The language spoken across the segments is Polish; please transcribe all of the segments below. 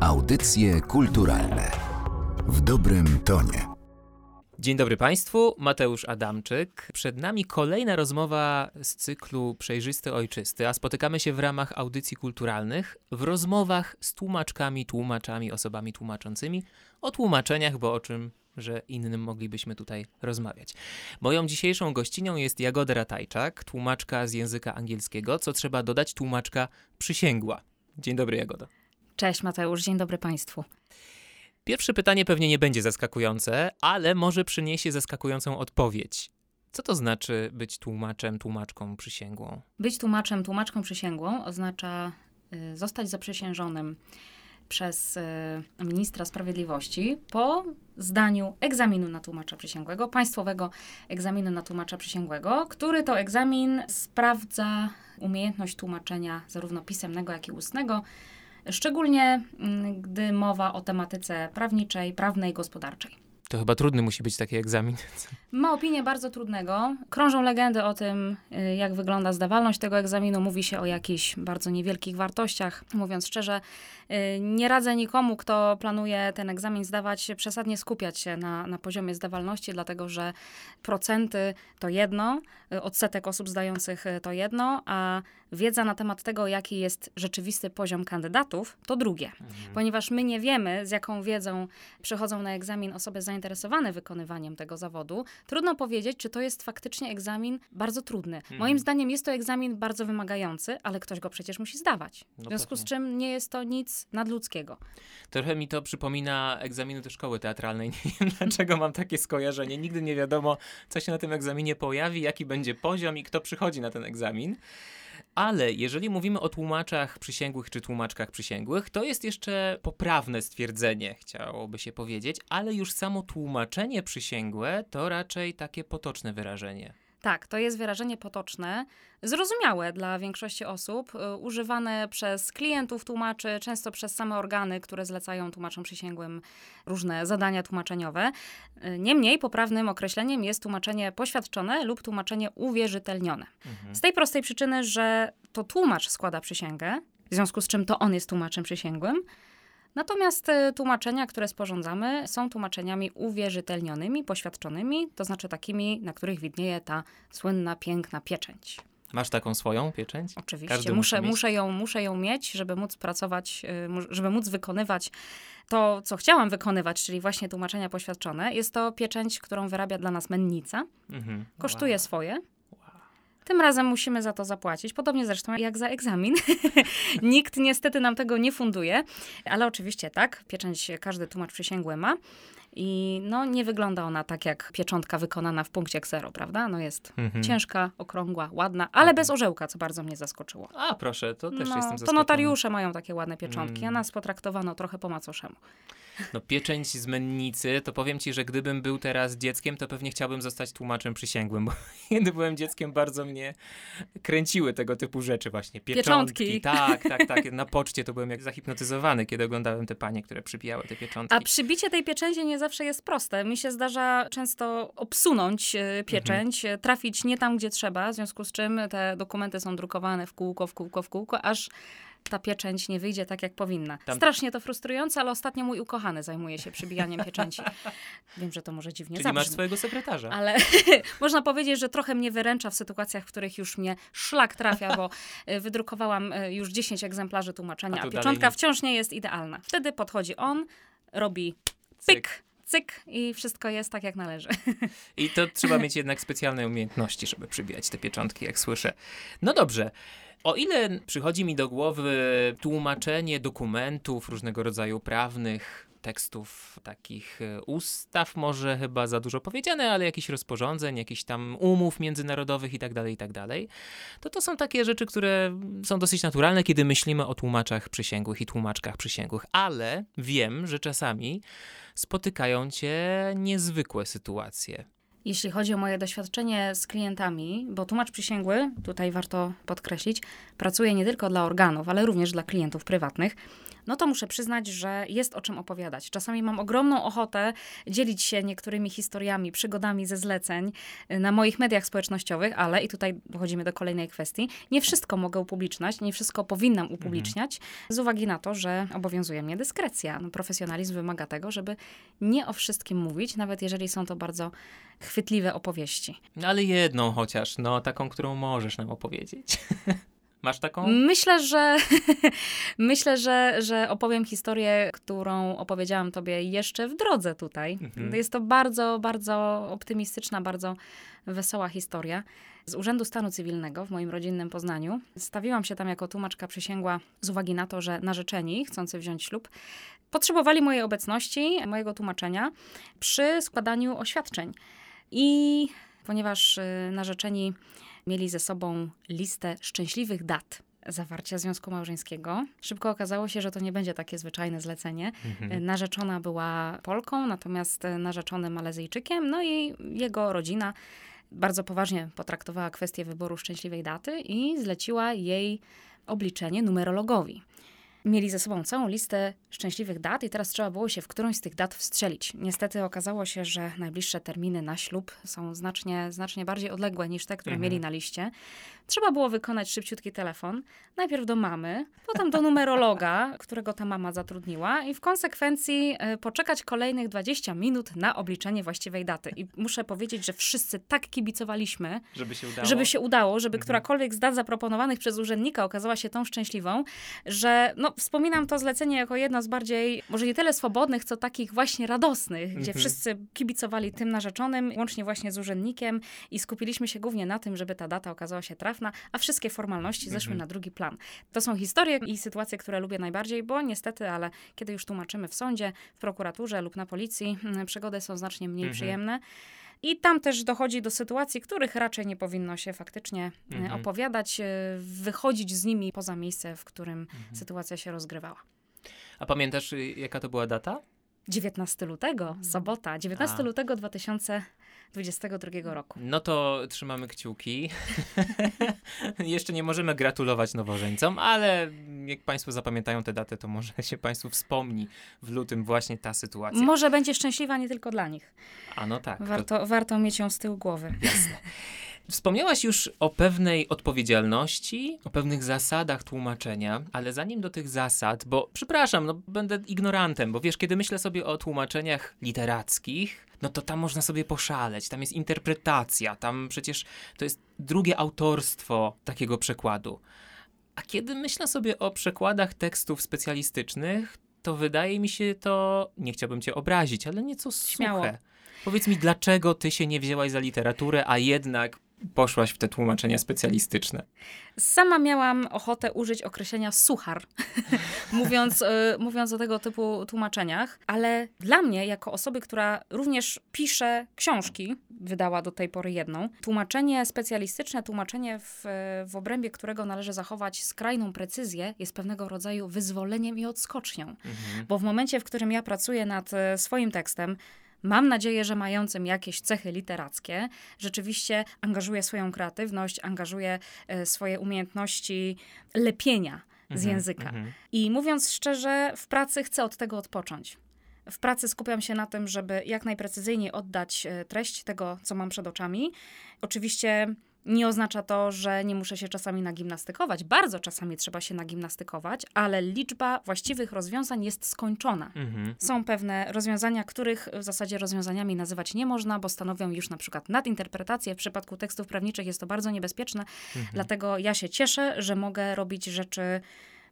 Audycje kulturalne w dobrym tonie. Dzień dobry Państwu, Mateusz Adamczyk. Przed nami kolejna rozmowa z cyklu Przejrzysty Ojczysty, a spotykamy się w ramach audycji kulturalnych w rozmowach z tłumaczkami, tłumaczami, osobami tłumaczącymi o tłumaczeniach, bo o czym że innym moglibyśmy tutaj rozmawiać. Moją dzisiejszą gościnią jest Jagoda Ratajczak, tłumaczka z języka angielskiego, co trzeba dodać, tłumaczka przysięgła. Dzień dobry, Jagoda. Cześć Mateusz, dzień dobry Państwu. Pierwsze pytanie pewnie nie będzie zaskakujące, ale może przyniesie zaskakującą odpowiedź. Co to znaczy być tłumaczem, tłumaczką przysięgłą? Być tłumaczem, tłumaczką przysięgłą oznacza y, zostać zaprzysiężonym przez y, ministra sprawiedliwości po zdaniu egzaminu na tłumacza przysięgłego, państwowego egzaminu na tłumacza przysięgłego, który to egzamin sprawdza umiejętność tłumaczenia zarówno pisemnego, jak i ustnego szczególnie mm, gdy mowa o tematyce prawniczej, prawnej, gospodarczej. To chyba trudny musi być taki egzamin. Ma opinię bardzo trudnego. Krążą legendy o tym, y, jak wygląda zdawalność tego egzaminu. Mówi się o jakichś bardzo niewielkich wartościach. Mówiąc szczerze, y, nie radzę nikomu, kto planuje ten egzamin zdawać, przesadnie skupiać się na, na poziomie zdawalności, dlatego że procenty to jedno, y, odsetek osób zdających to jedno, a wiedza na temat tego, jaki jest rzeczywisty poziom kandydatów, to drugie. Mhm. Ponieważ my nie wiemy, z jaką wiedzą przychodzą na egzamin osoby zainteresowane wykonywaniem tego zawodu, trudno powiedzieć, czy to jest faktycznie egzamin bardzo trudny. Mhm. Moim zdaniem jest to egzamin bardzo wymagający, ale ktoś go przecież musi zdawać. W no związku z czym nie jest to nic nadludzkiego. Trochę mi to przypomina egzaminy do szkoły teatralnej. Nie wiem, dlaczego mam takie skojarzenie. Nigdy nie wiadomo, co się na tym egzaminie pojawi, jaki będzie poziom i kto przychodzi na ten egzamin. Ale jeżeli mówimy o tłumaczach przysięgłych czy tłumaczkach przysięgłych, to jest jeszcze poprawne stwierdzenie, chciałoby się powiedzieć, ale już samo tłumaczenie przysięgłe to raczej takie potoczne wyrażenie. Tak, to jest wyrażenie potoczne, zrozumiałe dla większości osób, y, używane przez klientów tłumaczy, często przez same organy, które zlecają tłumaczom przysięgłym różne zadania tłumaczeniowe. Y, niemniej poprawnym określeniem jest tłumaczenie poświadczone lub tłumaczenie uwierzytelnione. Mhm. Z tej prostej przyczyny, że to tłumacz składa przysięgę, w związku z czym to on jest tłumaczem przysięgłym, Natomiast e, tłumaczenia, które sporządzamy, są tłumaczeniami uwierzytelnionymi, poświadczonymi, to znaczy takimi, na których widnieje ta słynna, piękna pieczęć. Masz taką swoją pieczęć? Oczywiście, muszę, muszę, ją, muszę ją mieć, żeby móc pracować, e, żeby móc wykonywać to, co chciałam wykonywać, czyli właśnie tłumaczenia poświadczone. Jest to pieczęć, którą wyrabia dla nas mennica. Mhm. Kosztuje wow. swoje. Tym razem musimy za to zapłacić, podobnie zresztą jak za egzamin. Nikt niestety nam tego nie funduje, ale oczywiście tak, pieczęć każdy tłumacz przysięgły ma. I no, nie wygląda ona tak jak pieczątka wykonana w punkcie ksero, prawda? No jest mhm. ciężka, okrągła, ładna, ale mhm. bez orzełka, co bardzo mnie zaskoczyło. A, proszę, to też no, jestem zaskoczony. To notariusze mają takie ładne pieczątki, a mm. nas potraktowano trochę po macoszemu. No pieczęć z mennicy, to powiem ci, że gdybym był teraz dzieckiem, to pewnie chciałbym zostać tłumaczem przysięgłym, bo kiedy byłem dzieckiem, bardzo mnie kręciły tego typu rzeczy właśnie. Pieczątki. Pieczątki. Tak, tak, tak. Na poczcie to byłem jak zahipnotyzowany, kiedy oglądałem te panie, które przybijały te pieczątki. A przybicie tej pieczęci nie zawsze jest proste. Mi się zdarza często obsunąć e, pieczęć, mhm. trafić nie tam, gdzie trzeba, w związku z czym te dokumenty są drukowane w kółko, w kółko, w kółko, aż ta pieczęć nie wyjdzie tak, jak powinna. Tam... Strasznie to frustrujące, ale ostatnio mój ukochany zajmuje się przybijaniem pieczęci. Wiem, że to może dziwnie Czyli zabrzmi, masz swojego sekretarza. Ale można powiedzieć, że trochę mnie wyręcza w sytuacjach, w których już mnie szlak trafia, bo e, wydrukowałam e, już 10 egzemplarzy tłumaczenia, a, a pieczątka wciąż nie jest idealna. Wtedy podchodzi on, robi pyk, cyk i wszystko jest tak, jak należy. I to trzeba mieć jednak specjalne umiejętności, żeby przybijać te pieczątki, jak słyszę. No dobrze. O ile przychodzi mi do głowy tłumaczenie dokumentów różnego rodzaju prawnych, tekstów takich e, ustaw, może chyba za dużo powiedziane, ale jakichś rozporządzeń, jakichś tam umów międzynarodowych i tak dalej, i tak to to są takie rzeczy, które są dosyć naturalne, kiedy myślimy o tłumaczach przysięgłych i tłumaczkach przysięgłych, ale wiem, że czasami spotykają cię niezwykłe sytuacje. Jeśli chodzi o moje doświadczenie z klientami, bo tłumacz przysięgły, tutaj warto podkreślić, pracuje nie tylko dla organów, ale również dla klientów prywatnych. No to muszę przyznać, że jest o czym opowiadać. Czasami mam ogromną ochotę dzielić się niektórymi historiami, przygodami ze zleceń y, na moich mediach społecznościowych, ale i tutaj dochodzimy do kolejnej kwestii. Nie wszystko mogę upubliczniać, nie wszystko powinnam upubliczniać, mhm. z uwagi na to, że obowiązuje mnie dyskrecja. No, profesjonalizm wymaga tego, żeby nie o wszystkim mówić, nawet jeżeli są to bardzo chwytliwe opowieści. No ale jedną chociaż, no taką, którą możesz nam opowiedzieć. Masz taką? Myślę, że myślę, że, że opowiem historię, którą opowiedziałam tobie jeszcze w drodze tutaj. Mhm. Jest to bardzo, bardzo optymistyczna, bardzo wesoła historia. Z Urzędu Stanu Cywilnego w moim rodzinnym Poznaniu. Stawiłam się tam jako tłumaczka przysięgła z uwagi na to, że narzeczeni chcący wziąć ślub potrzebowali mojej obecności, mojego tłumaczenia przy składaniu oświadczeń. I ponieważ y, narzeczeni mieli ze sobą listę szczęśliwych dat zawarcia związku małżeńskiego. Szybko okazało się, że to nie będzie takie zwyczajne zlecenie. Mhm. Narzeczona była Polką, natomiast narzeczony Malezyjczykiem, no i jego rodzina bardzo poważnie potraktowała kwestię wyboru szczęśliwej daty i zleciła jej obliczenie numerologowi. Mieli ze sobą całą listę szczęśliwych dat i teraz trzeba było się w którąś z tych dat wstrzelić. Niestety okazało się, że najbliższe terminy na ślub są znacznie, znacznie bardziej odległe niż te, które mhm. mieli na liście. Trzeba było wykonać szybciutki telefon. Najpierw do mamy, potem do numerologa, którego ta mama zatrudniła i w konsekwencji e, poczekać kolejnych 20 minut na obliczenie właściwej daty. I muszę powiedzieć, że wszyscy tak kibicowaliśmy, żeby się udało, żeby, się udało, żeby mhm. którakolwiek z dat zaproponowanych przez urzędnika okazała się tą szczęśliwą, że no, wspominam to zlecenie jako jedno z bardziej, może nie tyle swobodnych, co takich właśnie radosnych, gdzie mhm. wszyscy kibicowali tym narzeczonym, łącznie właśnie z urzędnikiem i skupiliśmy się głównie na tym, żeby ta data okazała się trafna, a wszystkie formalności zeszły mhm. na drugi plan. To są historie i sytuacje, które lubię najbardziej, bo niestety, ale kiedy już tłumaczymy w sądzie, w prokuraturze lub na policji, mm, przygody są znacznie mniej mhm. przyjemne. I tam też dochodzi do sytuacji, których raczej nie powinno się faktycznie e, mhm. opowiadać, e, wychodzić z nimi poza miejsce, w którym mhm. sytuacja się rozgrywała. A pamiętasz, y, jaka to była data? 19 lutego, sobota, 19 A. lutego 2000 2022 roku. No to trzymamy kciuki. Jeszcze nie możemy gratulować nowożeńcom, ale jak Państwo zapamiętają tę datę, to może się Państwu wspomni w lutym właśnie ta sytuacja. Może będzie szczęśliwa nie tylko dla nich. A no tak. Warto, to... warto mieć ją z tyłu głowy. Jasne. Wspomniałaś już o pewnej odpowiedzialności, o pewnych zasadach tłumaczenia, ale zanim do tych zasad, bo przepraszam, no będę ignorantem, bo wiesz, kiedy myślę sobie o tłumaczeniach literackich, no to tam można sobie poszaleć, tam jest interpretacja, tam przecież to jest drugie autorstwo takiego przekładu. A kiedy myślę sobie o przekładach tekstów specjalistycznych, to wydaje mi się to, nie chciałbym cię obrazić, ale nieco Śmiało. suche. Powiedz mi, dlaczego ty się nie wzięłaś za literaturę, a jednak poszłaś w te tłumaczenia specjalistyczne? Sama miałam ochotę użyć określenia suchar, mówiąc, y, mówiąc o tego typu tłumaczeniach, ale dla mnie, jako osoby, która również pisze książki, wydała do tej pory jedną, tłumaczenie specjalistyczne, tłumaczenie w, w obrębie którego należy zachować skrajną precyzję, jest pewnego rodzaju wyzwoleniem i odskocznią. Mhm. Bo w momencie, w którym ja pracuję nad e, swoim tekstem, mam nadzieję, że mającym jakieś cechy literackie, rzeczywiście angażuje swoją kreatywność, angażuje e, swoje umiejętności lepienia z mhm, języka. Mhm. I mówiąc szczerze, w pracy chcę od tego odpocząć. W pracy skupiam się na tym, żeby jak najprecyzyjniej oddać e, treść tego, co mam przed oczami. Oczywiście nie oznacza to, że nie muszę się czasami nagimnastykować. Bardzo czasami trzeba się nagimnastykować, ale liczba właściwych rozwiązań jest skończona. Mhm. Są pewne rozwiązania, których w zasadzie rozwiązaniami nazywać nie można, bo stanowią już na przykład nadinterpretację. W przypadku tekstów prawniczych jest to bardzo niebezpieczne, mhm. dlatego ja się cieszę, że mogę robić rzeczy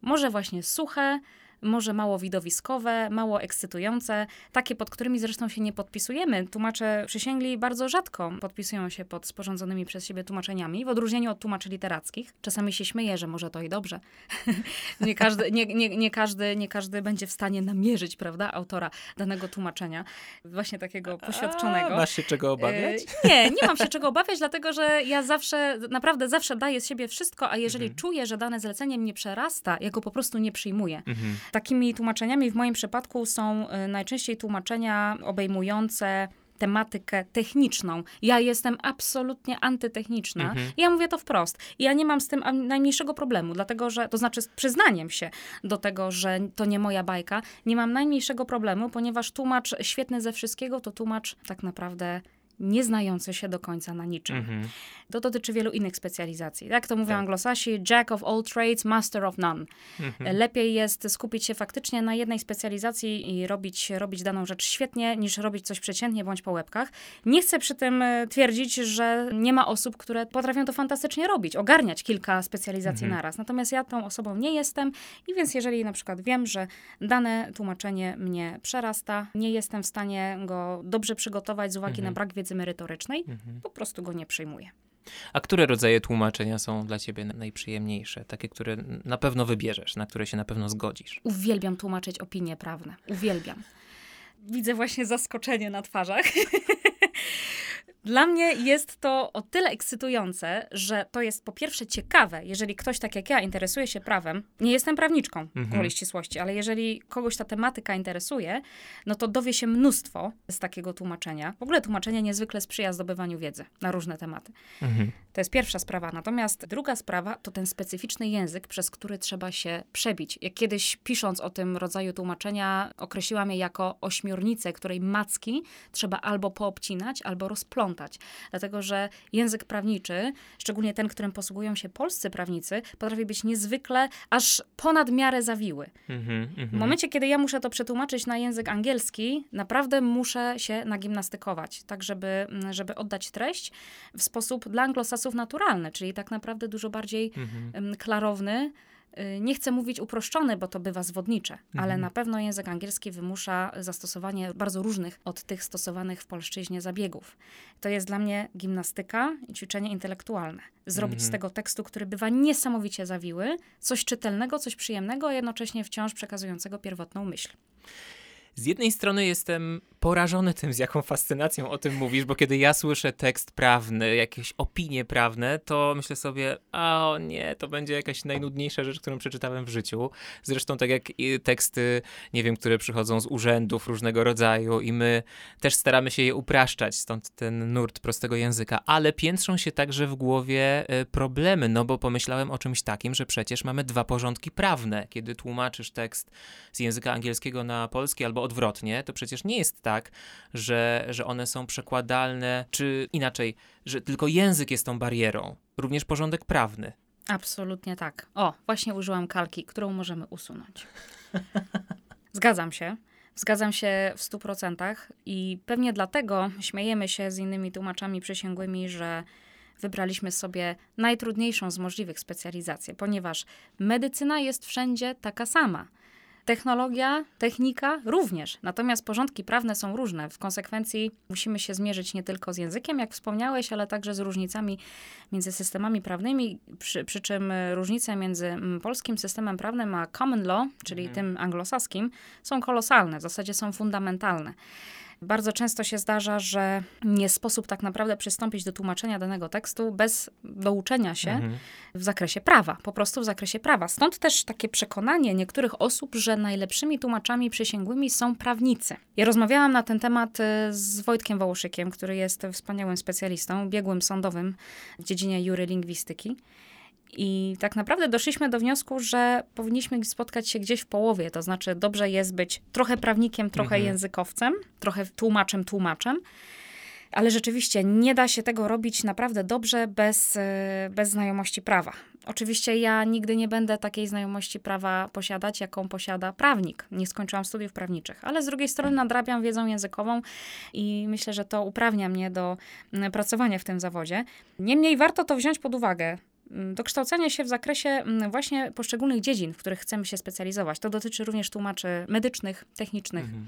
może właśnie suche, może mało widowiskowe, mało ekscytujące, takie, pod którymi zresztą się nie podpisujemy. Tłumacze przysięgli bardzo rzadko podpisują się pod sporządzonymi przez siebie tłumaczeniami, w odróżnieniu od tłumaczy literackich. Czasami się śmieję, że może to i dobrze. nie, każdy, nie, nie, nie, każdy, nie każdy będzie w stanie namierzyć, prawda, autora danego tłumaczenia, właśnie takiego poświadczonego. A, masz się czego obawiać? E, nie, nie mam się czego obawiać, dlatego że ja zawsze, naprawdę zawsze daję z siebie wszystko, a jeżeli mhm. czuję, że dane zlecenie mnie przerasta, ja go po prostu nie przyjmuję. Mhm. Takimi tłumaczeniami w moim przypadku są y, najczęściej tłumaczenia obejmujące tematykę techniczną. Ja jestem absolutnie antytechniczna. Mhm. Ja mówię to wprost. I ja nie mam z tym najmniejszego problemu, dlatego że, to znaczy z przyznaniem się do tego, że to nie moja bajka, nie mam najmniejszego problemu, ponieważ tłumacz świetny ze wszystkiego to tłumacz tak naprawdę nie znający się do końca na niczym. Mhm. To dotyczy wielu innych specjalizacji. Jak to mówią Tak. anglosasi, jack of all trades, master of none. Mhm. Lepiej jest skupić się faktycznie na jednej specjalizacji i robić, robić daną rzecz świetnie, niż robić coś przeciętnie bądź po łebkach. Nie chcę przy tym e, twierdzić, że nie ma osób, które potrafią to fantastycznie robić, ogarniać kilka specjalizacji Mhm. naraz. Natomiast ja tą osobą nie jestem i więc jeżeli na przykład wiem, że dane tłumaczenie mnie przerasta, nie jestem w stanie go dobrze przygotować z uwagi Mhm. na brak wiedzy merytorycznej, Mhm. po prostu go nie przyjmuję. A które rodzaje tłumaczenia są dla ciebie najprzyjemniejsze? Takie, które na pewno wybierzesz, na które się na pewno zgodzisz? Uwielbiam tłumaczyć opinie prawne. Uwielbiam. Widzę właśnie zaskoczenie na twarzach. Dla mnie jest to o tyle ekscytujące, że to jest po pierwsze ciekawe, jeżeli ktoś tak jak ja interesuje się prawem. Nie jestem prawniczką, Mhm. gwoli ścisłości, ale jeżeli kogoś ta tematyka interesuje, no to dowie się mnóstwo z takiego tłumaczenia. W ogóle tłumaczenie niezwykle sprzyja zdobywaniu wiedzy na różne tematy. Mhm. To jest pierwsza sprawa. Natomiast druga sprawa to ten specyficzny język, przez który trzeba się przebić. Jak kiedyś pisząc o tym rodzaju tłumaczenia, określiłam je jako ośmiornicę, której macki trzeba albo poobcinać, albo rozplątać. Dlatego, że język prawniczy, szczególnie ten, którym posługują się polscy prawnicy, potrafi być niezwykle aż ponad miarę zawiły. Mhm. Mhm. W momencie, kiedy ja muszę to przetłumaczyć na język angielski, naprawdę muszę się nagimnastykować, tak żeby, mm, żeby oddać treść w sposób dla anglosasów naturalny, czyli tak naprawdę dużo bardziej Mhm. em, klarowny. Y, Nie chcę mówić uproszczony, bo to bywa zwodnicze, ale Mhm. na pewno język angielski wymusza zastosowanie bardzo różnych od tych stosowanych w polszczyźnie zabiegów. To jest dla mnie gimnastyka i ćwiczenie intelektualne. Zrobić z Mhm. tego tekstu, który bywa niesamowicie zawiły, coś czytelnego, coś przyjemnego, a jednocześnie wciąż przekazującego pierwotną myśl. Z jednej strony jestem porażony tym, z jaką fascynacją o tym mówisz, bo kiedy ja słyszę tekst prawny, jakieś opinie prawne, to myślę sobie, a nie, to będzie jakaś najnudniejsza rzecz, którą przeczytałem w życiu. Zresztą tak jak teksty, nie wiem, które przychodzą z urzędów różnego rodzaju i my też staramy się je upraszczać, stąd ten nurt prostego języka, ale piętrzą się także w głowie e, problemy, no bo pomyślałem o czymś takim, że przecież mamy dwa porządki prawne. Kiedy tłumaczysz tekst z języka angielskiego na polski albo odwrotnie, to przecież nie jest tak, że, że one są przekładalne, czy inaczej, że tylko język jest tą barierą, również porządek prawny. Absolutnie tak. O, właśnie użyłam kalki, którą możemy usunąć. Zgadzam się. Zgadzam się w 100% i pewnie dlatego śmiejemy się z innymi tłumaczami przysięgłymi, że wybraliśmy sobie najtrudniejszą z możliwych specjalizacji, ponieważ medycyna jest wszędzie taka sama. Technologia, technika również. Natomiast porządki prawne są różne. W konsekwencji musimy się zmierzyć nie tylko z językiem, jak wspomniałeś, ale także z różnicami między systemami prawnymi, przy, przy czym różnice między mm, polskim systemem prawnym a common law, czyli tym anglosaskim, są kolosalne, w zasadzie są fundamentalne. Bardzo często się zdarza, że nie sposób tak naprawdę przystąpić do tłumaczenia danego tekstu bez douczenia się Mhm. w zakresie prawa, po prostu w zakresie prawa. Stąd też takie przekonanie niektórych osób, że najlepszymi tłumaczami przysięgłymi są prawnicy. Ja rozmawiałam na ten temat y, z Wojtkiem Wołoszykiem, który jest wspaniałym specjalistą, biegłym sądowym w dziedzinie jury lingwistyki. I tak naprawdę doszliśmy do wniosku, że powinniśmy spotkać się gdzieś w połowie. To znaczy, dobrze jest być trochę prawnikiem, trochę Mhm. językowcem, trochę tłumaczem, tłumaczem. Ale rzeczywiście nie da się tego robić naprawdę dobrze bez, e, bez znajomości prawa. Oczywiście ja nigdy nie będę takiej znajomości prawa posiadać, jaką posiada prawnik. Nie skończyłam studiów prawniczych, ale z drugiej strony nadrabiam wiedzą językową i myślę, że to uprawnia mnie do pracowania w tym zawodzie. Niemniej warto to wziąć pod uwagę. Mm, Dokształcenie się w zakresie mm, właśnie poszczególnych dziedzin, w których chcemy się specjalizować. To dotyczy również tłumaczy medycznych, technicznych, Mhm.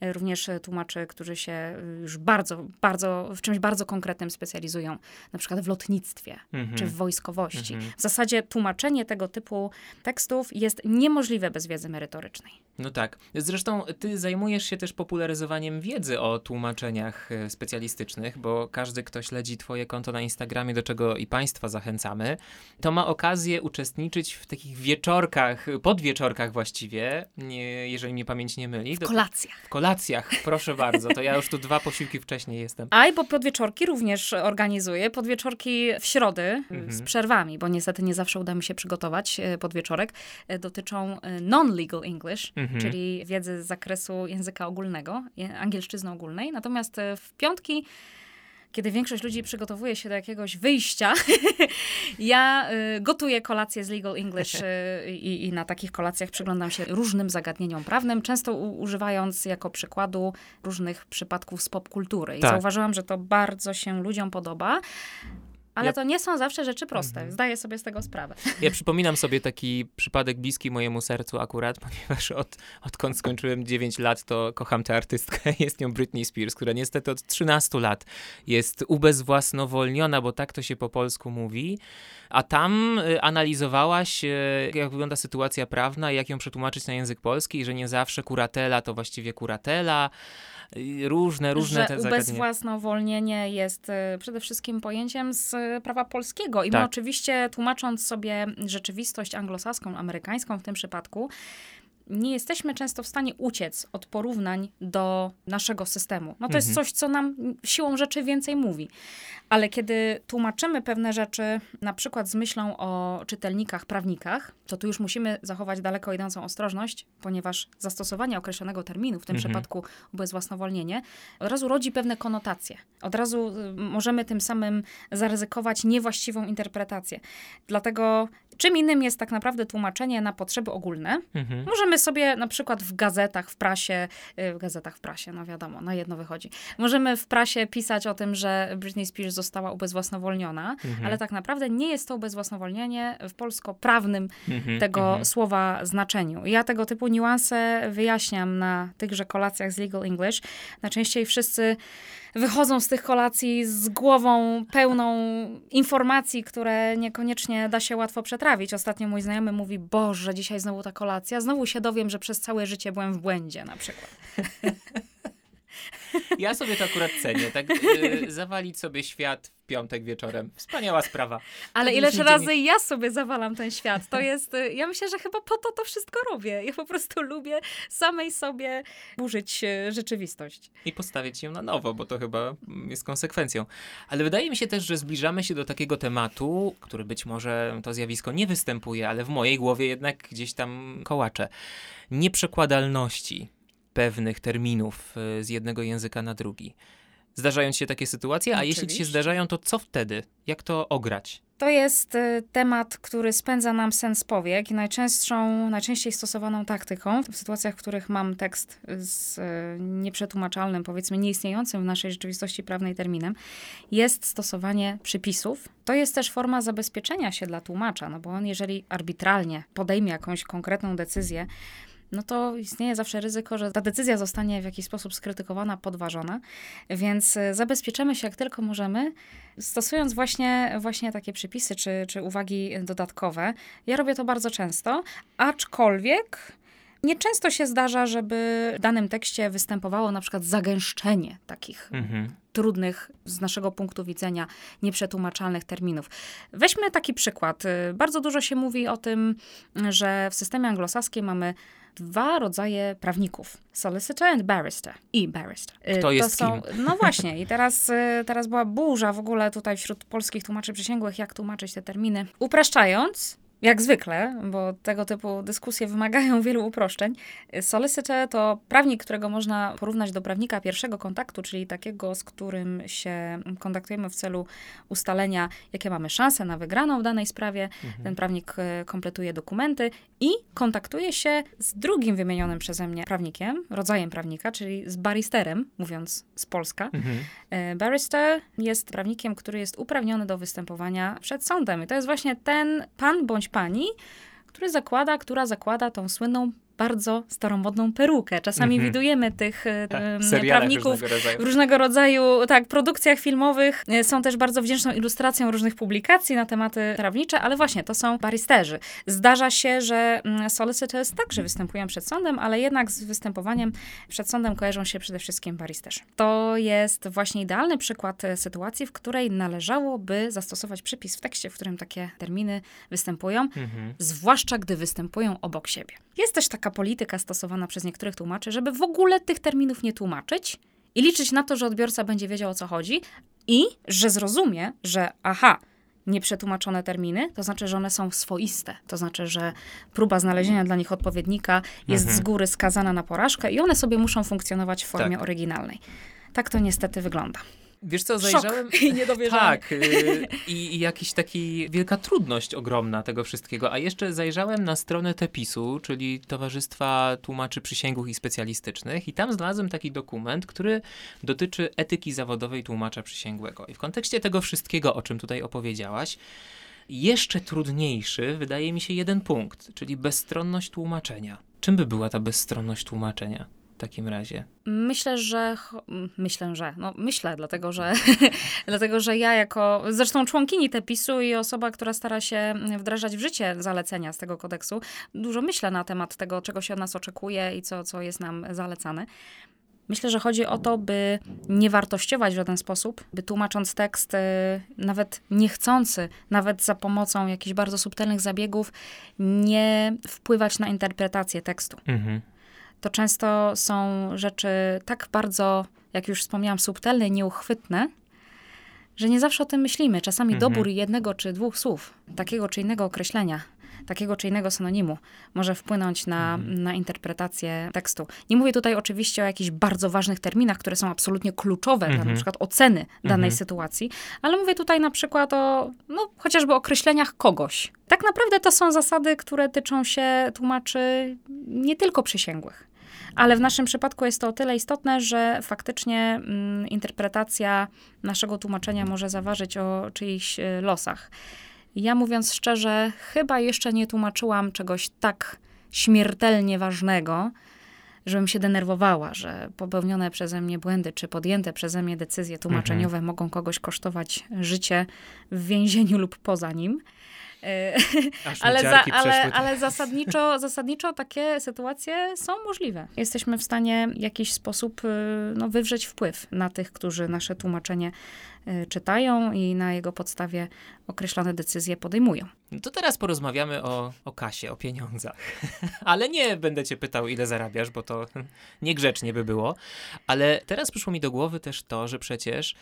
e, również tłumaczy, którzy się e, już bardzo, bardzo, w czymś bardzo konkretnym specjalizują, na przykład w lotnictwie Mhm. czy w wojskowości. Mhm. W zasadzie tłumaczenie tego typu tekstów jest niemożliwe bez wiedzy merytorycznej. No tak. Zresztą ty zajmujesz się też popularyzowaniem wiedzy o tłumaczeniach e, specjalistycznych, bo każdy, kto śledzi twoje konto na Instagramie, do czego i państwa zachęcamy, to ma okazję uczestniczyć w takich wieczorkach, podwieczorkach właściwie, nie, jeżeli mnie pamięć nie myli. W kolacjach. W kolacjach, proszę bardzo. To ja już tu dwa posiłki wcześniej jestem. A i bo podwieczorki również organizuję. Podwieczorki w środy Mhm. z przerwami, bo niestety nie zawsze uda mi się przygotować e, podwieczorek. E, Dotyczą e, non-legal English, Mhm. czyli wiedzy z zakresu języka ogólnego, angielszczyzny ogólnej. Natomiast w piątki kiedy większość ludzi przygotowuje się do jakiegoś wyjścia, ja y, gotuję kolację z Legal English y, i, i na takich kolacjach przyglądam się różnym zagadnieniom prawnym, często u, używając jako przykładu różnych przypadków z popkultury. I Tak. zauważyłam, że to bardzo się ludziom podoba. Ale Ja- to nie są zawsze rzeczy proste. Mhm. Zdaję sobie z tego sprawę. Ja przypominam sobie taki przypadek bliski mojemu sercu akurat, ponieważ od, odkąd skończyłem 9 lat, to kocham tę artystkę. Jest nią Britney Spears, która niestety od 13 lat jest ubezwłasnowolniona, bo tak to się po polsku mówi. A tam y, analizowałaś, jak wygląda sytuacja prawna i jak ją przetłumaczyć na język polski, i że nie zawsze kuratela to właściwie kuratela. Różne, różne że te zagadnienia. ubezwłasnowolnienie jest y, przede wszystkim pojęciem z y, prawa polskiego. I my Tak. oczywiście, tłumacząc sobie rzeczywistość anglosaską, amerykańską w tym przypadku, nie jesteśmy często w stanie uciec od porównań do naszego systemu. No to jest Mhm. coś, co nam siłą rzeczy więcej mówi. Ale kiedy tłumaczymy pewne rzeczy, na przykład z myślą o czytelnikach, prawnikach, to tu już musimy zachować daleko idącą ostrożność, ponieważ zastosowanie określonego terminu, w tym Mhm. przypadku ubezwłasnowolnienie, od razu rodzi pewne konotacje. Od razu y, możemy tym samym zaryzykować niewłaściwą interpretację. Dlatego czym innym jest tak naprawdę tłumaczenie na potrzeby ogólne. Mhm. Możemy sobie na przykład w gazetach, w prasie, y, w gazetach, w prasie, no wiadomo, na jedno wychodzi. Możemy w prasie pisać o tym, że Britney Spears została ubezwłasnowolniona, Mhm. ale tak naprawdę nie jest to ubezwłasnowolnienie w polsko-prawnym Mhm. tego Mhm. słowa znaczeniu. Ja tego typu niuanse wyjaśniam na tychże kolacjach z Legal English. Najczęściej wszyscy wychodzą z tych kolacji z głową pełną informacji, które niekoniecznie da się łatwo przetrawić. Ostatnio mój znajomy mówi, Boże, dzisiaj znowu ta kolacja, znowu się dowiem, że przez całe życie byłem w błędzie na przykład. Ja sobie to akurat cenię. Tak y, zawalić sobie świat w piątek wieczorem. Wspaniała sprawa. Ale Wtedy ileż razy ja sobie zawalam ten świat. To jest, y, ja myślę, że chyba po to to wszystko robię. Ja po prostu lubię samej sobie burzyć y, rzeczywistość. I postawić ją na nowo, bo to chyba jest konsekwencją. Ale wydaje mi się też, że zbliżamy się do takiego tematu, który być może to zjawisko nie występuje, ale w mojej głowie jednak gdzieś tam kołacze. Nieprzekładalności pewnych terminów y, z jednego języka na drugi. Zdarzają się takie sytuacje, a jeśli ci się Oczywiście. zdarzają, to co wtedy? Jak to ograć? To jest y, temat, który spędza nam sens powiek i najczęstszą, najczęściej stosowaną taktyką w sytuacjach, w których mam tekst z y, nieprzetłumaczalnym, powiedzmy nieistniejącym w naszej rzeczywistości prawnej terminem, jest stosowanie przypisów. To jest też forma zabezpieczenia się dla tłumacza, no bo on jeżeli arbitralnie podejmie jakąś konkretną decyzję, no to istnieje zawsze ryzyko, że ta decyzja zostanie w jakiś sposób skrytykowana, podważona. Więc y, zabezpieczamy się jak tylko możemy, stosując właśnie, właśnie takie przypisy czy, czy uwagi dodatkowe. Ja robię to bardzo często, aczkolwiek nieczęsto się zdarza, żeby w danym tekście występowało na przykład zagęszczenie takich Mhm. trudnych z naszego punktu widzenia nieprzetłumaczalnych terminów. Weźmy taki przykład. Y, Bardzo dużo się mówi o tym, że w systemie anglosaskim mamy dwa rodzaje prawników. Solicitor and barrister. I barrister. Y, Kto jest to No właśnie. I teraz, y, teraz była burza w ogóle tutaj wśród polskich tłumaczy przysięgłych, jak tłumaczyć te terminy. Upraszczając, jak zwykle, bo tego typu dyskusje wymagają wielu uproszczeń, solicitor to prawnik, którego można porównać do prawnika pierwszego kontaktu, czyli takiego, z którym się kontaktujemy w celu ustalenia, jakie mamy szanse na wygraną w danej sprawie. Ten prawnik e, kompletuje dokumenty i kontaktuje się z drugim wymienionym przeze mnie prawnikiem, rodzajem prawnika, czyli z baristerem, mówiąc z Polska. Mhm. E, Barrister jest prawnikiem, który jest uprawniony do występowania przed sądem. I to jest właśnie ten pan bądź pani, który zakłada, która zakłada tą słynną bardzo staromodną perukę. Czasami Mhm. widujemy tych Tak, prawników różnego rodzaju. w różnego rodzaju tak, produkcjach filmowych. E, Są też bardzo wdzięczną ilustracją różnych publikacji na tematy prawnicze, ale właśnie to są baristerzy. Zdarza się, że mm, solicitors także występują przed sądem, ale jednak z występowaniem przed sądem kojarzą się przede wszystkim baristerzy. To jest właśnie idealny przykład e, sytuacji, w której należałoby zastosować przypis w tekście, w którym takie terminy występują, Mhm. zwłaszcza gdy występują obok siebie. Jest też taka polityka stosowana przez niektórych tłumaczy, żeby w ogóle tych terminów nie tłumaczyć i liczyć na to, że odbiorca będzie wiedział o co chodzi i że zrozumie, że aha, nieprzetłumaczone terminy, to znaczy, że one są swoiste. To znaczy, że próba znalezienia dla nich odpowiednika jest Mhm. z góry skazana na porażkę i one sobie muszą funkcjonować w formie Tak. oryginalnej. Tak to niestety wygląda. Wiesz co, Szok zajrzałem... i niedowierzanie. Tak, y, i, i jakiś taki wielka trudność ogromna tego wszystkiego. A jeszcze zajrzałem na stronę TEPIS-u, czyli Towarzystwa Tłumaczy Przysięgłych i Specjalistycznych i tam znalazłem taki dokument, który dotyczy etyki zawodowej tłumacza przysięgłego. I w kontekście tego wszystkiego, o czym tutaj opowiedziałaś, jeszcze trudniejszy wydaje mi się jeden punkt, czyli bezstronność tłumaczenia. Czym by była ta bezstronność tłumaczenia takim razie? Myślę, że. Myślę, że. No, myślę, dlatego że, dlatego, że ja, jako zresztą członkini TEPIS-u i osoba, która stara się wdrażać w życie zalecenia z tego kodeksu, dużo myślę na temat tego, czego się od nas oczekuje i co, co jest nam zalecane. Myślę, że chodzi o to, by nie wartościować w żaden sposób, by tłumacząc tekst, y, nawet niechcący, nawet za pomocą jakichś bardzo subtelnych zabiegów, nie wpływać na interpretację tekstu Mhm. To często są rzeczy tak bardzo, jak już wspomniałam, subtelne i nieuchwytne, że nie zawsze o tym myślimy. Czasami Mhm. dobór jednego czy dwóch słów, takiego czy innego określenia, takiego czy innego synonimu może wpłynąć na, Mhm. na interpretację tekstu. Nie mówię tutaj oczywiście o jakichś bardzo ważnych terminach, które są absolutnie kluczowe dla Mhm. na przykład oceny danej Mhm. sytuacji, ale mówię tutaj na przykład o no, chociażby określeniach kogoś. Tak naprawdę to są zasady, które tyczą się tłumaczy nie tylko przysięgłych. Ale w naszym przypadku jest to o tyle istotne, że faktycznie mm, interpretacja naszego tłumaczenia może zaważyć o czyichś y, losach. Ja mówiąc szczerze, chyba jeszcze nie tłumaczyłam czegoś tak śmiertelnie ważnego, żebym się denerwowała, że popełnione przeze mnie błędy, czy podjęte przeze mnie decyzje tłumaczeniowe mogą kogoś kosztować życie w więzieniu lub poza nim. Aż ale, za, ale, ale zasadniczo, zasadniczo takie sytuacje są możliwe. Jesteśmy w stanie w jakiś sposób y, no, wywrzeć wpływ na tych, którzy nasze tłumaczenie y, czytają i na jego podstawie określone decyzje podejmują. No to teraz porozmawiamy o, o kasie, o pieniądzach. Ale nie będę cię pytał, ile zarabiasz, bo to niegrzecznie by było. Ale teraz przyszło mi do głowy też to, że przecież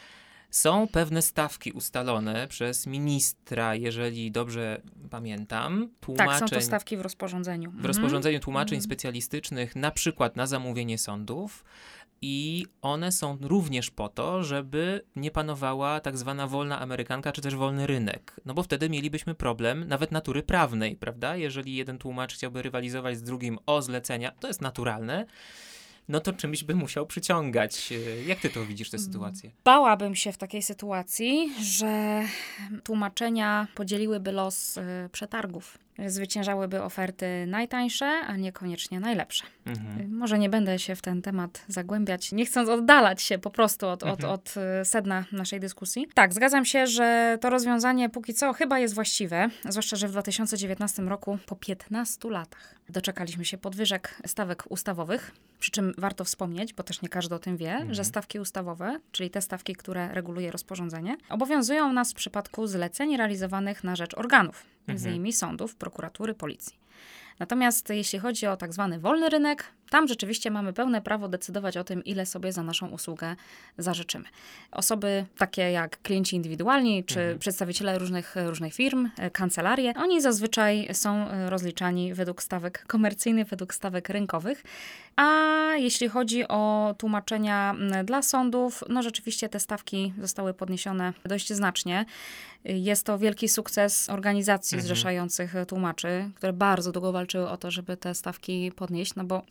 są pewne stawki ustalone przez ministra, jeżeli dobrze pamiętam, tłumaczeń, Tak, są to stawki w rozporządzeniu. w rozporządzeniu tłumaczeń Mhm. specjalistycznych, na przykład na zamówienie sądów. I one są również po to, żeby nie panowała tak zwana wolna amerykanka, czy też wolny rynek. No bo wtedy mielibyśmy problem nawet natury prawnej, prawda? Jeżeli jeden tłumacz chciałby rywalizować z drugim o zlecenia, to jest naturalne, no to czymś by musiał przyciągać. Jak ty to widzisz, tę sytuację? Bałabym się w takiej sytuacji, że tłumaczenia podzieliłyby los y, przetargów. Zwyciężałyby oferty najtańsze, a niekoniecznie najlepsze. Mhm. Y, Może nie będę się w ten temat zagłębiać, nie chcąc oddalać się po prostu od, od, Mhm. od y, sedna naszej dyskusji. Tak, zgadzam się, że to rozwiązanie póki co chyba jest właściwe, zwłaszcza, że w 2019 roku, po 15 latach, doczekaliśmy się podwyżek stawek ustawowych. Przy czym warto wspomnieć, bo też nie każdy o tym wie, Mhm. że stawki ustawowe, czyli te stawki, które reguluje rozporządzenie, obowiązują nas w przypadku zleceń realizowanych na rzecz organów, między Mhm. innymi sądów, prokuratury, policji. Natomiast jeśli chodzi o tak zwany wolny rynek, tam rzeczywiście mamy pełne prawo decydować o tym, ile sobie za naszą usługę zażyczymy. Osoby takie jak klienci indywidualni, czy Mhm. przedstawiciele różnych, różnych firm, e, kancelarie, oni zazwyczaj są e, rozliczani według stawek komercyjnych, według stawek rynkowych. A jeśli chodzi o tłumaczenia dla sądów, no rzeczywiście te stawki zostały podniesione dość znacznie. Jest to wielki sukces organizacji Mhm. zrzeszających tłumaczy, które bardzo długo walczyły o to, żeby te stawki podnieść, no bo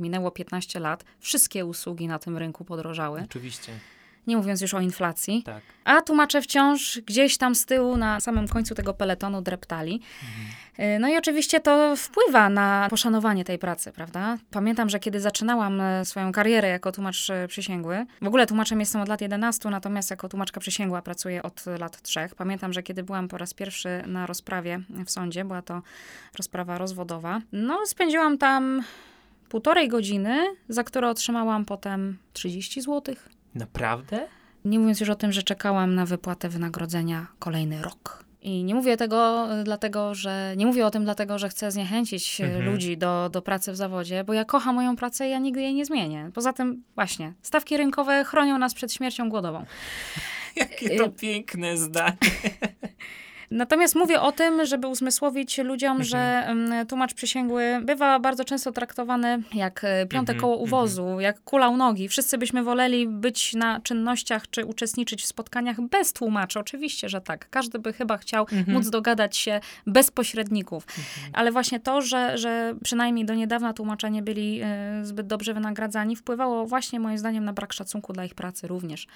minęło 15 lat, wszystkie usługi na tym rynku podrożały. Oczywiście. nie mówiąc już o inflacji. Tak. A tłumacze wciąż gdzieś tam z tyłu, na samym końcu tego peletonu dreptali. Y, No i oczywiście to wpływa na poszanowanie tej pracy, prawda? Pamiętam, że kiedy zaczynałam e, swoją karierę jako tłumacz e, przysięgły, w ogóle tłumaczem jestem od lat 11, natomiast jako tłumaczka przysięgła pracuję od lat 3. Pamiętam, że kiedy byłam po raz pierwszy na rozprawie w sądzie, była to rozprawa rozwodowa, no spędziłam tam półtorej godziny, za które otrzymałam potem 30 złotych. Naprawdę? Nie mówiąc już o tym, że czekałam na wypłatę wynagrodzenia kolejny rok. I nie mówię tego e, dlatego, że nie mówię o tym dlatego, że chcę zniechęcić e, Mhm. ludzi do, do pracy w zawodzie, bo ja kocham moją pracę i ja nigdy jej nie zmienię. Poza tym właśnie, stawki rynkowe chronią nas przed śmiercią głodową. Jakie to piękne zdanie. Natomiast mówię o tym, żeby uzmysłowić ludziom, Mhm. że tłumacz przysięgły bywa bardzo często traktowany jak e, piąte Mhm, koło uwozu, jak kula u nogi. Wszyscy byśmy woleli być na czynnościach czy uczestniczyć w spotkaniach bez tłumaczy. Oczywiście, że tak. Każdy by chyba chciał Mhm. móc dogadać się bez pośredników. Ale właśnie to, że, że przynajmniej do niedawna tłumacze nie byli e, zbyt dobrze wynagradzani, wpływało właśnie moim zdaniem na brak szacunku dla ich pracy również.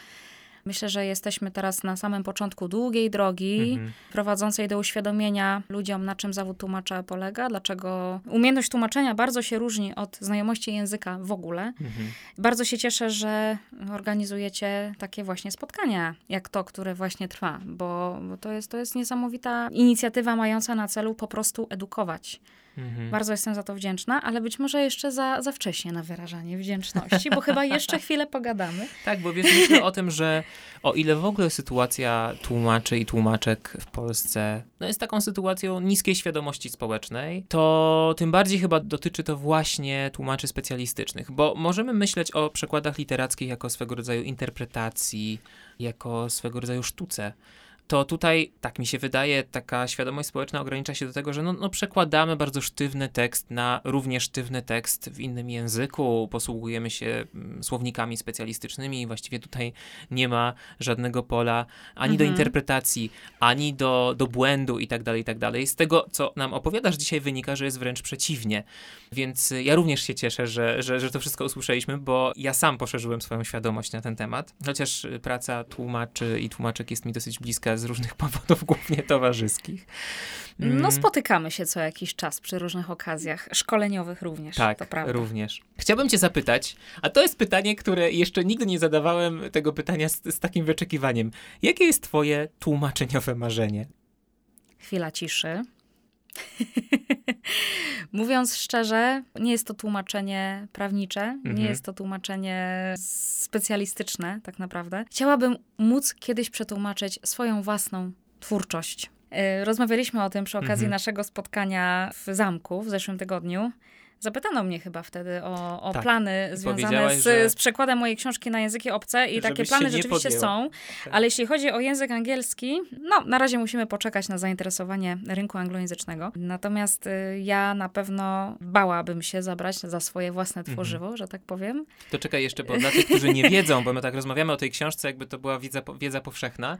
Myślę, że jesteśmy teraz na samym początku długiej drogi, Mhm. prowadzącej do uświadomienia ludziom, na czym zawód tłumacza polega, dlaczego umiejętność tłumaczenia bardzo się różni od znajomości języka w ogóle. Mhm. Bardzo się cieszę, że organizujecie takie właśnie spotkania, jak to, które właśnie trwa, bo, bo to, jest, to jest niesamowita inicjatywa mająca na celu po prostu edukować. Mhm. Bardzo jestem za to wdzięczna, ale być może jeszcze za, za wcześnie na wyrażanie wdzięczności, bo chyba jeszcze chwilę pogadamy. Tak, bo wiesz, myślę o tym, że o ile w ogóle sytuacja tłumaczy i tłumaczek w Polsce no jest taką sytuacją niskiej świadomości społecznej, to tym bardziej chyba dotyczy to właśnie tłumaczy specjalistycznych, bo możemy myśleć o przekładach literackich jako swego rodzaju interpretacji, jako swego rodzaju sztuce. To tutaj, tak mi się wydaje, taka świadomość społeczna ogranicza się do tego, że no, no przekładamy bardzo sztywny tekst na równie sztywny tekst w innym języku, posługujemy się mm, słownikami specjalistycznymi i właściwie tutaj nie ma żadnego pola ani do Mhm. interpretacji, ani do, do błędu i tak dalej, i tak dalej. Z tego, co nam opowiadasz dzisiaj wynika, że jest wręcz przeciwnie. Więc ja również się cieszę, że, że, że to wszystko usłyszeliśmy, bo ja sam poszerzyłem swoją świadomość na ten temat. Chociaż praca tłumaczy i tłumaczek jest mi dosyć bliska z różnych powodów, głównie towarzyskich. No Mm. spotykamy się co jakiś czas przy różnych okazjach, szkoleniowych również, Tak, to prawda. również. Chciałbym cię zapytać, a to jest pytanie, które jeszcze nigdy nie zadawałem tego pytania z, z takim wyczekiwaniem. Jakie jest twoje tłumaczeniowe marzenie? Chwila ciszy. Mówiąc szczerze, nie jest to tłumaczenie prawnicze, nie Mhm. jest to tłumaczenie specjalistyczne, tak naprawdę. Chciałabym móc kiedyś przetłumaczyć swoją własną twórczość. Yy, Rozmawialiśmy o tym przy okazji Mhm. naszego spotkania w zamku w zeszłym tygodniu. Zapytano mnie chyba wtedy o, o Tak. plany związane z, że- z przekładem mojej książki na języki obce i takie plany rzeczywiście są. Ale jeśli chodzi o język angielski, no na razie musimy poczekać na zainteresowanie rynku anglojęzycznego. Natomiast y, ja na pewno bałabym się zabrać za swoje własne Mhm. tworzywo, że tak powiem. To czekaj jeszcze, bo dla tych, którzy nie wiedzą, bo my tak rozmawiamy o tej książce, jakby to była wiedza, wiedza powszechna,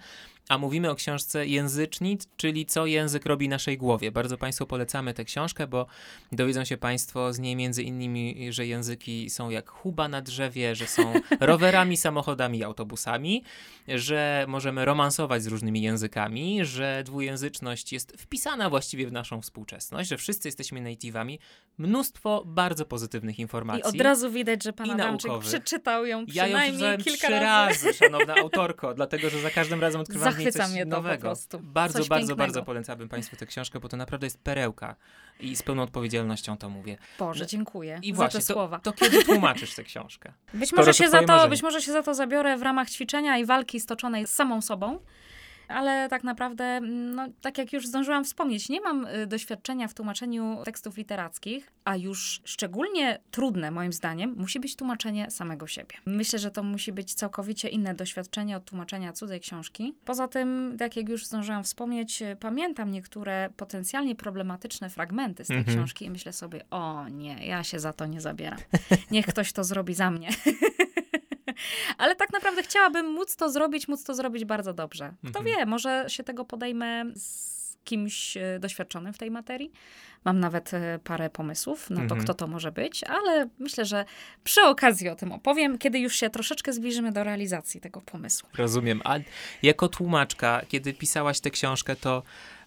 a mówimy o książce Języcznic, czyli co język robi naszej głowie. Bardzo Państwu polecamy tę książkę, bo dowiedzą się Państwo z niej między innymi, że języki są jak huba na drzewie, że są rowerami, samochodami i autobusami, że możemy romansować z różnymi językami, że dwujęzyczność jest wpisana właściwie w naszą współczesność, że wszyscy jesteśmy native'ami. Mnóstwo bardzo pozytywnych I informacji. od razu widać, że pan I Adamczyk przeczytał ją Ja ją przynajmniej kilka trzy razy. razy, szanowna autorko, dlatego że za każdym razem odkrywam Zachwyca mnie to po nowego. prostu. Bardzo, Coś bardzo, pięknego. bardzo polecałbym Państwu tę książkę, bo to naprawdę jest perełka i z pełną odpowiedzialnością to mówię. Boże, dziękuję I za właśnie, te to, słowa. to kiedy tłumaczysz tę książkę? Być może, to się za to, marzenie. być może się za to zabiorę w ramach ćwiczenia i walki stoczonej z samą sobą. Ale tak naprawdę, mm, no, tak jak już zdążyłam wspomnieć, nie mam y, doświadczenia w tłumaczeniu tekstów literackich, a już szczególnie trudne moim zdaniem musi być tłumaczenie samego siebie. Myślę, że to musi być całkowicie inne doświadczenie od tłumaczenia cudzej książki. Poza tym, tak jak już zdążyłam wspomnieć, y, pamiętam niektóre potencjalnie problematyczne fragmenty z tej Mhm. książki i myślę sobie, o nie, ja się za to nie zabieram. Niech ktoś to zrobi za mnie. Ale tak naprawdę chciałabym móc to zrobić, móc to zrobić bardzo dobrze. Kto Mhm. wie, może się tego podejmę z kimś e, doświadczonym w tej materii. Mam nawet e, parę pomysłów na to, Mhm. kto to może być, ale myślę, że przy okazji o tym opowiem, kiedy już się troszeczkę zbliżymy do realizacji tego pomysłu. Rozumiem. A jako tłumaczka, kiedy pisałaś tę książkę, to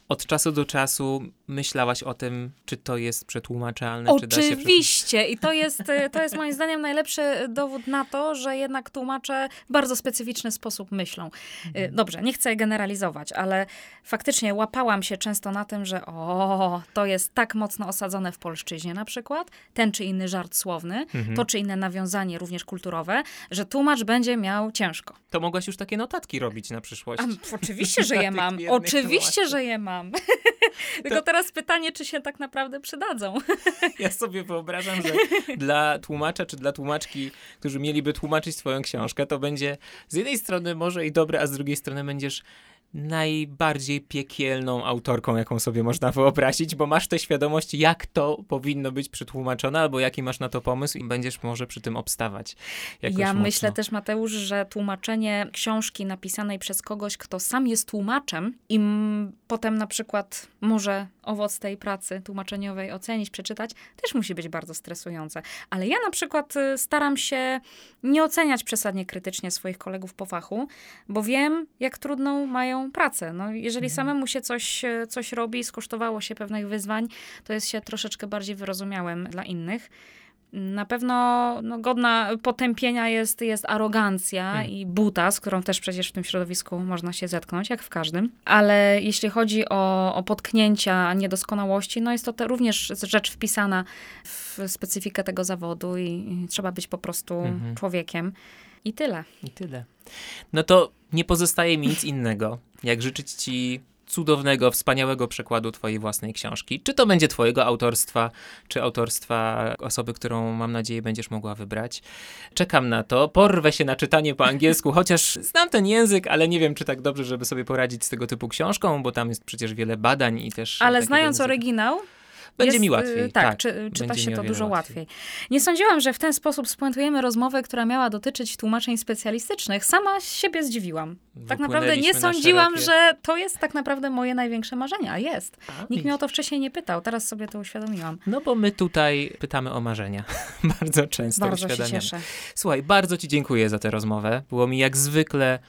od czasu do czasu myślałaś o tym, czy to jest przetłumaczalne, przetłumaczyć? Oczywiście. I to jest, e, to jest moim zdaniem najlepszy dowód na to, że jednak tłumacze w bardzo specyficzny sposób myślą. E, Dobrze, nie chcę generalizować, ale faktycznie łapałam się często na tym, że o, to jest tak mocno osadzone w polszczyźnie na przykład, ten czy inny żart słowny, Mhm. to czy inne nawiązanie również kulturowe, że tłumacz będzie miał ciężko. To mogłaś już takie notatki robić na przyszłość. A, oczywiście, że je mam. Oczywiście, że je mam. Tylko teraz pytanie, czy się tak naprawdę przydadzą. Ja sobie wyobrażam, że dla tłumacza czy dla tłumaczki, którzy mieliby tłumaczyć swoją książkę, to będzie z jednej strony może i dobre, a z drugiej strony będziesz najbardziej piekielną autorką, jaką sobie można wyobrazić, bo masz tę świadomość, jak to powinno być przetłumaczone, albo jaki masz na to pomysł i będziesz może przy tym obstawać. Ja mocno. myślę też, Mateusz, że tłumaczenie książki napisanej przez kogoś, kto sam jest tłumaczem i potem na przykład może owoc tej pracy tłumaczeniowej ocenić, przeczytać, też musi być bardzo stresujące. Ale ja na przykład y, staram się nie oceniać przesadnie krytycznie swoich kolegów po fachu, bo wiem, jak trudną mają pracę. No, jeżeli samemu się coś, e, coś robi, skosztowało się pewnych wyzwań, to jest się troszeczkę bardziej wyrozumiałym dla innych. Na pewno no, godna potępienia jest, jest arogancja Hmm. i buta, z którą też przecież w tym środowisku można się zetknąć, jak w każdym. Ale jeśli chodzi o, o potknięcia, niedoskonałości, no jest to te, również rzecz wpisana w specyfikę tego zawodu i, i trzeba być po prostu Mhm. człowiekiem. I tyle. I tyle. No to nie pozostaje mi nic innego, jak życzyć ci cudownego, wspaniałego przekładu twojej własnej książki. Czy to będzie twojego autorstwa, czy autorstwa osoby, którą mam nadzieję będziesz mogła wybrać. Czekam na to. Porwę się na czytanie po angielsku, chociaż znam ten język, ale nie wiem, czy tak dobrze, żeby sobie poradzić z tego typu książką, bo tam jest przecież wiele badań i też... Ale znając oryginał, Będzie jest, mi y, łatwiej. Tak, tak. czy, czyta się to dużo łatwiej. łatwiej. Nie sądziłam, że w ten sposób spuentujemy rozmowę, która miała dotyczyć tłumaczeń specjalistycznych. Sama siebie zdziwiłam. Tak naprawdę nie na sądziłam, szerokie- że to jest tak naprawdę moje największe marzenie, a jest. A, Nikt mnie o to wcześniej nie pytał, teraz sobie to uświadomiłam. No bo my tutaj pytamy o marzenia. bardzo często Bardzo się cieszę. Słuchaj, bardzo Ci dziękuję za tę rozmowę. Było mi jak zwykle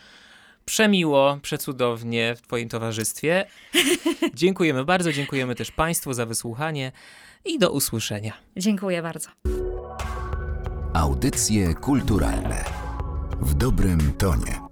przemiło, przecudownie w Twoim towarzystwie. Dziękujemy bardzo, dziękujemy też Państwu za wysłuchanie i do usłyszenia. Dziękuję bardzo. Audycje kulturalne w dobrym tonie.